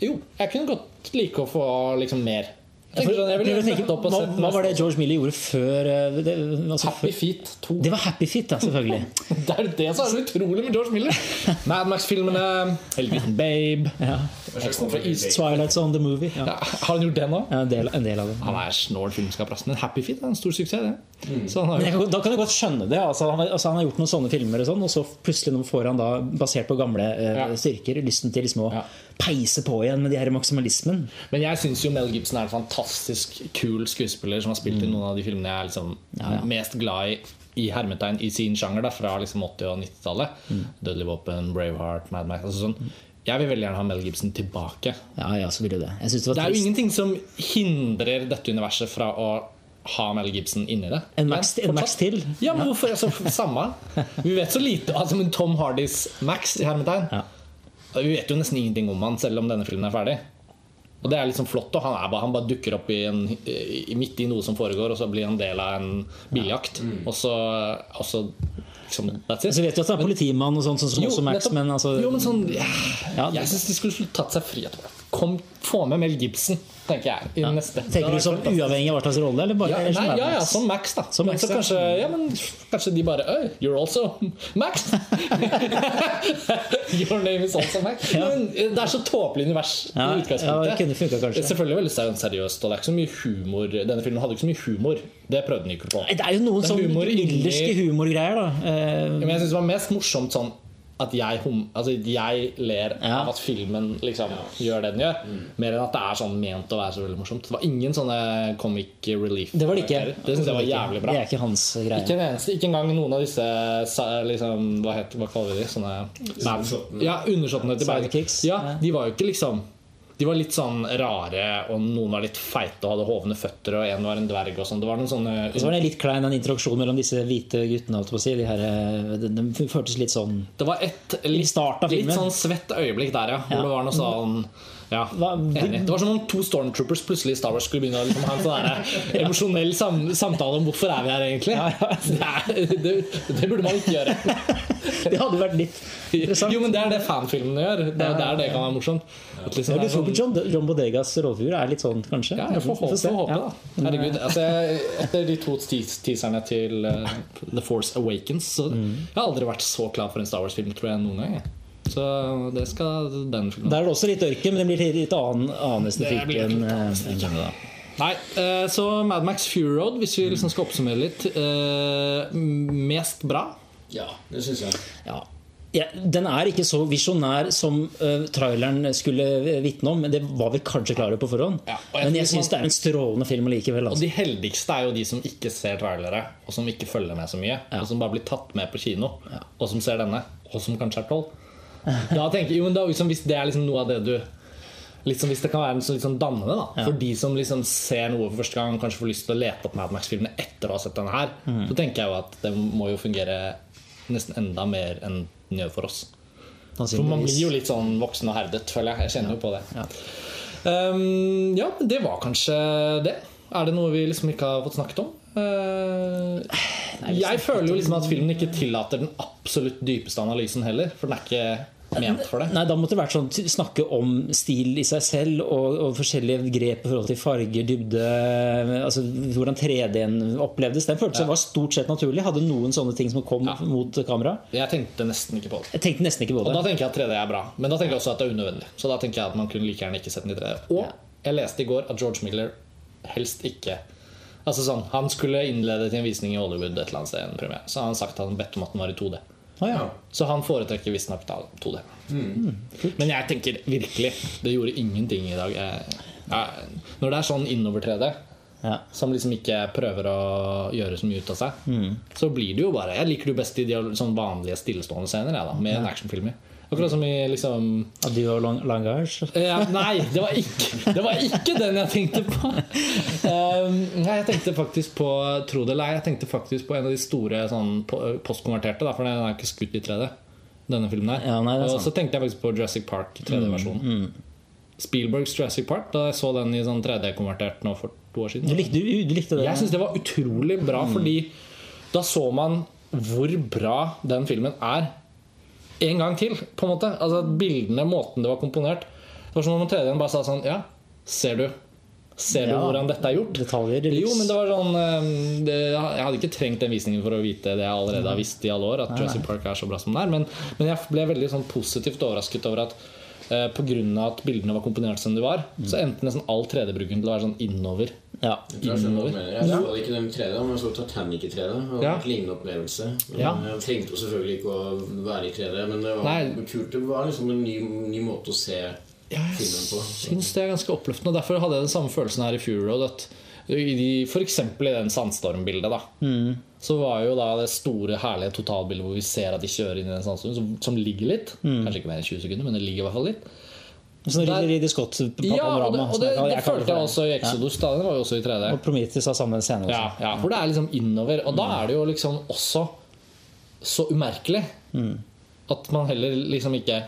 Jo, jeg kunne godt like å få liksom mer. Jeg ville opp og sett hva var det George Miller gjorde før eh, det, altså, Happy Feet 2. det var Happy Feet, da, selvfølgelig. Det er det som er så utrolig med George Miller. Mad Max-filmene, Elvin Babe Ja. Eksen fra East. Twilight Zone, The Movie. Ja. ja, Har han gjort det nå? Ja, en, del, en del av det. Han er snål filmskaper. Men Happy Feet er en stor suksess. det Så han har jeg da kan jeg godt skjønne det. Altså, han, har- altså, han har gjort noen sånne filmer, og sånn Og så plutselig får han da, basert på gamle eh, styrker, lysten til liksom å peise på igjen med de her maksimalismen. Men jeg syns jo Mel Gibson er en fantastisk kul skuespiller som har spilt i noen av de filmene jeg er liksom mest glad i i hermetegn i sin sjanger, da, fra liksom 80- og 90-tallet. Dødelig våpen, Braveheart, Mad Max altså sånn. Jeg vil veldig gjerne ha Mel Gibson tilbake. Ja, ja, så vil du det. Det Det var er jo ingenting som hindrer dette universet fra å ha Mel Gibson inni det. En Men Max, en Max til. Ja, men hvorfor? Altså, samme. Vi vet så lite altså, men Tom Hardys Max i hermetegn. Ja. Vi vet jo nesten ingenting om han selv om denne filmen er ferdig. Og det er liksom flott. Og han, er bare, han bare dukker opp i en, i, midt i noe som foregår, og så blir han del av en biljakt. Og så, og så liksom, That's it. Så vet du at det er politimann og sånn, sånn jo, også Max, nettopp. men altså jo, men sånn ja, Jeg syns de skulle tatt seg frihet det. Kom, få med Mel Gibson, tenker jeg, i ja. neste. Tenker du som uavhengig av hva slags rolle, eller bare ja, nei, ja, ja, som Max, da. Som Max, så kanskje, ja, men kanskje de bare Øy, you're also Max! Your name is also Max. Men det er så tåpelig univers Ja, i ja, utgangspunktet. det kunne funka kanskje. Selvfølgelig veldig seriøst, og det er ikke så mye humor. Denne filmen hadde ikke så mye humor. Det prøvde den ikke på. Det er jo noen Det sånn humor humorgreier, da. Eh, Men jeg synes det var mest morsomt sånn at jeg, hum, altså jeg ler Ja. av at filmen liksom gjør det den gjør, mer enn at det er sånn ment å være så veldig morsomt. Det var ingen sånne comic relief. Det var det ikke. Det syns jeg var jævlig bra. Det er ikke hans greie. Ikke eneste, ikke engang noen av disse liksom, hva, heter, hva kaller vi de? Sånne Undersåttene. ja, undersåttene til Bergen. Sidekicks. Ja, Ja. de var jo ikke liksom De var litt sånn rare, og noen var litt feite og hadde hovne føtter, og en var en dverg og sånn. Det var noen sånne så var det litt klein den interaksjonen mellom disse hvite guttene. holdt på å si. De, her, eh, de, de føltes litt sånn Det var et litt, litt sånn svett øyeblikk der, ja. Hvor Ja. det var noe sånn ja, enig. Det var som om to stormtroopers plutselig i Star Wars skulle begynne å liksom ha en sånn ja. emosjonell sam samtale om hvorfor er vi her egentlig. Det, er, det, det burde man ikke gjøre. Det hadde vært litt interessant. Jo, men det er det fanfilmene gjør. Det er der det kan være morsomt. At liksom Ja, du tror på John, John Bodegas rådfigur er litt sånn, kanskje? ja, jeg får håpe, se. får håpe Ja. da. Herregud. Altså, jeg, etter de to teaserne til uh, The Force Awakens Så Mm. jeg har aldri vært så klar for en Star Wars-film tror jeg noen gang. jeg. Så det skal den filmen Der er det også litt ørken, men det blir litt annen, annen estetikk enn en, eh, enn da. Nei, eh, så Mad Max Fury Road, hvis vi liksom skal oppsummere litt eh, Mest bra. Ja, det syns jeg. Ja. Ja, den er ikke så visjonær som uh, traileren skulle vitne om, men det var vi kanskje klare på forhånd. Ja, jeg men jeg syns det er en strålende film likevel. Og Altså. de heldigste er jo de som ikke ser trailere, og som ikke følger med så mye. Og som bare blir tatt med på kino, og som ser denne, og som kanskje er tolv. Da tenker jeg, jo, men da, liksom, Hvis det er liksom noe av det du Liksom Hvis det kan være en litt sånn dannende da for de som liksom ser noe for første gang kanskje får lyst til å lete opp Mad Max-filmene etter å ha sett denne her, så tenker jeg jo at det må jo fungere nesten enda mer enn den gjør for oss. For man blir jo litt sånn voksen og herdet, føler jeg. Jeg kjenner jo på det. Um, ja, det var kanskje det. Er det noe vi liksom ikke har fått snakket om? Uh, jeg føler jo liksom at filmen ikke tillater den absolutt dypeste analysen heller. For den er ikke ment for det. Nei, Da måtte det vært sånn snakke om stil i seg selv og, og forskjellige grep i forhold til farger, dybde altså Hvordan 3D-en opplevdes. Den føltes var stort sett naturlig. Hadde noen sånne ting som kom Ja. mot kamera. Jeg tenkte nesten ikke på det. Jeg tenkte nesten ikke på Og da tenker jeg at 3D er bra. Men da tenker jeg også at det er unødvendig. Så da tenker jeg at man kunne like gjerne ikke sett den i 3D. Og Ja. jeg leste i går at George Miller helst ikke Altså sånn, Han skulle innlede til en visning i Hollywood et eller annet sted, en premiere. så han sagt at han bedt om at den var i 2D. Ah, ja. Så han foretrekker visstnok da 2D. Men jeg tenker virkelig Det gjorde ingenting i dag. Jeg, jeg, når det er sånn innover 3D, Ja. som liksom ikke prøver å gjøre så mye ut av seg, så blir det jo bare Jeg liker det jo best i de sånn vanlige stillestående scener, jeg, da, med en actionfilm i. Akkurat som i liksom Adieu langage. ja, Nei, det var, ikke, det var ikke den jeg tenkte på. Um, nei, jeg tenkte faktisk på Tro det eller ei, jeg tenkte faktisk på en av de store sånn, postkonverterte. Da, for den er ikke skutt i 3D. Denne filmen her Ja, nei, Og så tenkte jeg faktisk på Jurassic Park 3D-versjonen. Spielbergs Jurassic Park. Da jeg så den i sånn 3D-konvertert nå for to år Du siden. likte, du, du likte det? Jeg syns det var utrolig bra, fordi da så man hvor bra den filmen er en gang til. på en måte Altså Bildene, måten det var komponert Det var som om 3D-en bare sa sånn Ja, ser du? Ser du Ja. hvordan dette er gjort? Detaljer, det Jo, men det var sånn eh, det, Jeg hadde ikke trengt den visningen for å vite det jeg allerede har visst i alle år. At Jurassic Park er så bra som den er Men, men jeg ble veldig sånn positivt overrasket over at eh, på grunn av at bildene var komponert som de var, så endte nesten all 3D-bruken til å være sånn innover. Ja. Jeg tror jeg skjønner hva du mener. Jeg så ikke den 3D, men jeg så Titanic i 3D. Og Ja. lignende opplevelse. Ja. Jeg trengte jo selvfølgelig ikke å være i 3D, men det var Nei. kult. Det var liksom en ny, ny måte å se filmen på. Jeg syns det er ganske oppløftende. Derfor hadde jeg den samme følelsen her i Fury Road. At eksempel i den sandstormbildet, da. Så var jo da det store, herlige totalbildet hvor vi ser at de kjører inn i den sandstormen, som, som ligger litt. Kanskje ikke mer enn 20 sekunder, men det ligger i hvert fall litt. Sånn Der- Ridley Ja, og det, og det, det følte jeg også i Exodus. Da, den var jo også i 3D. Og Prometheus har samme scene. Også. Ja, ja, for det er liksom innover. Og da er det jo liksom også så umerkelig at man heller liksom ikke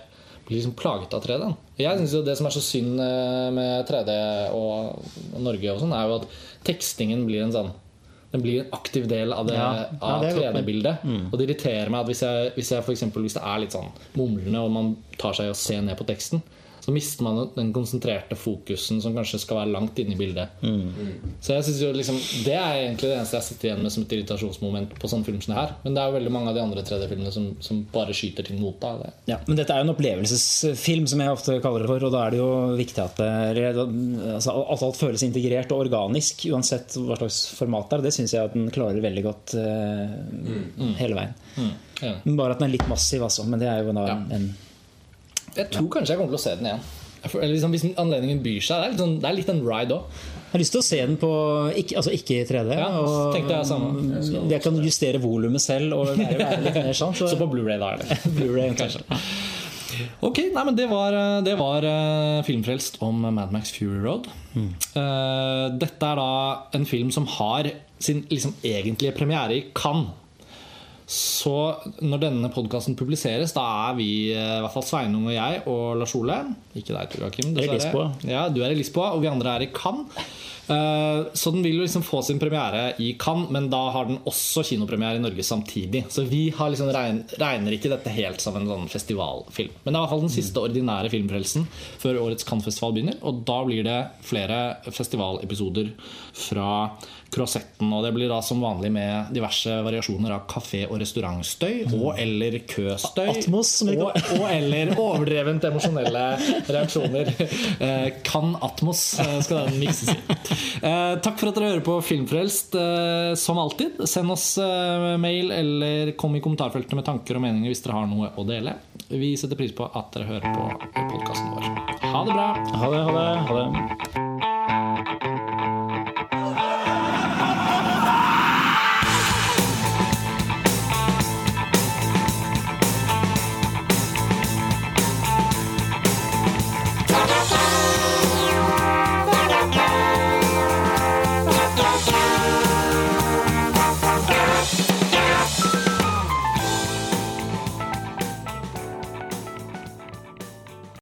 blir liksom plaget av 3D-en. Jeg synes jo Det som er så synd eh, med 3D og Norge, og sånn er jo at tekstingen blir en sånn den blir en aktiv del av, det, Ja, ja, det er godt Mm. 3D-bildet. Og det irriterer meg at hvis, jeg, hvis, jeg for eksempel, hvis det er litt sånn mumlende, og man tar seg og ser ned på teksten, Så mister man den konsentrerte fokusen som kanskje skal være langt inne i bildet. Så jeg synes jo liksom Det er egentlig det eneste jeg sitter igjen med som et irritasjonsmoment på sånne filmer som det her. Men det er jo veldig mange av de andre 3D-filmene som, som bare skyter ting mot deg. Det. Ja, men dette er jo en opplevelsesfilm, som jeg ofte kaller det for. Og da er det jo viktig at, det, altså, at alt føles integrert og organisk, uansett hva slags format det er. Det syns jeg at den klarer veldig godt uh, hele veien. Mm. Ja. Bare at den er litt massiv, altså. Men det er jo da Ja. en Jeg tror kanskje jeg kommer til å se den igjen. Jeg eller Liksom, hvis anledningen byr seg. Det er litt, sånn, det er litt en ride òg. Jeg har lyst til å se den på ikke, altså ikke i 3D. Ja, og jeg samme. jeg kan justere volumet selv og være, være litt mer sånn. Så, Så på Blu-ray da er det. Blu-ray kanskje. Ok, nei, men det var, det var eh, Filmfrelst om Mad Max Fury Road. Eh, dette er da en film som har sin liksom, egentlige premiere i Cannes. Så når denne podkasten publiseres, da er vi, eh, i hvert fall Sveinung og jeg og Lars Ole Ikke deg, Tor Joakim. Ja, du er i Lisboa, og vi andre er i Cannes. Eh, Så den vil jo liksom få sin premiere i Cannes, men da har den også kinopremiere i Norge samtidig. Så vi har liksom regn, regner ikke dette helt som en sånn festivalfilm. Men det er i hvert fall den siste ordinære filmfrelsen før årets Cannes-festival begynner. Og da blir det flere festivalepisoder fra Croisetten. Og det blir da som vanlig med diverse variasjoner av kafé- og restaurantstøy og eller køstøy. Atmos, og, og eller overdrevent emosjonelle reaksjoner. Eh, Kan Atmos eh, skal den mikses i. Eh, takk for at dere hører på Filmfrelst. Eh, som alltid, send oss eh, mail eller kom i kommentarfeltet med tanker og meninger hvis dere har noe å dele. Vi setter pris på at dere hører på podkasten vår. Ha det bra! Ha det. Ha det. Ha det.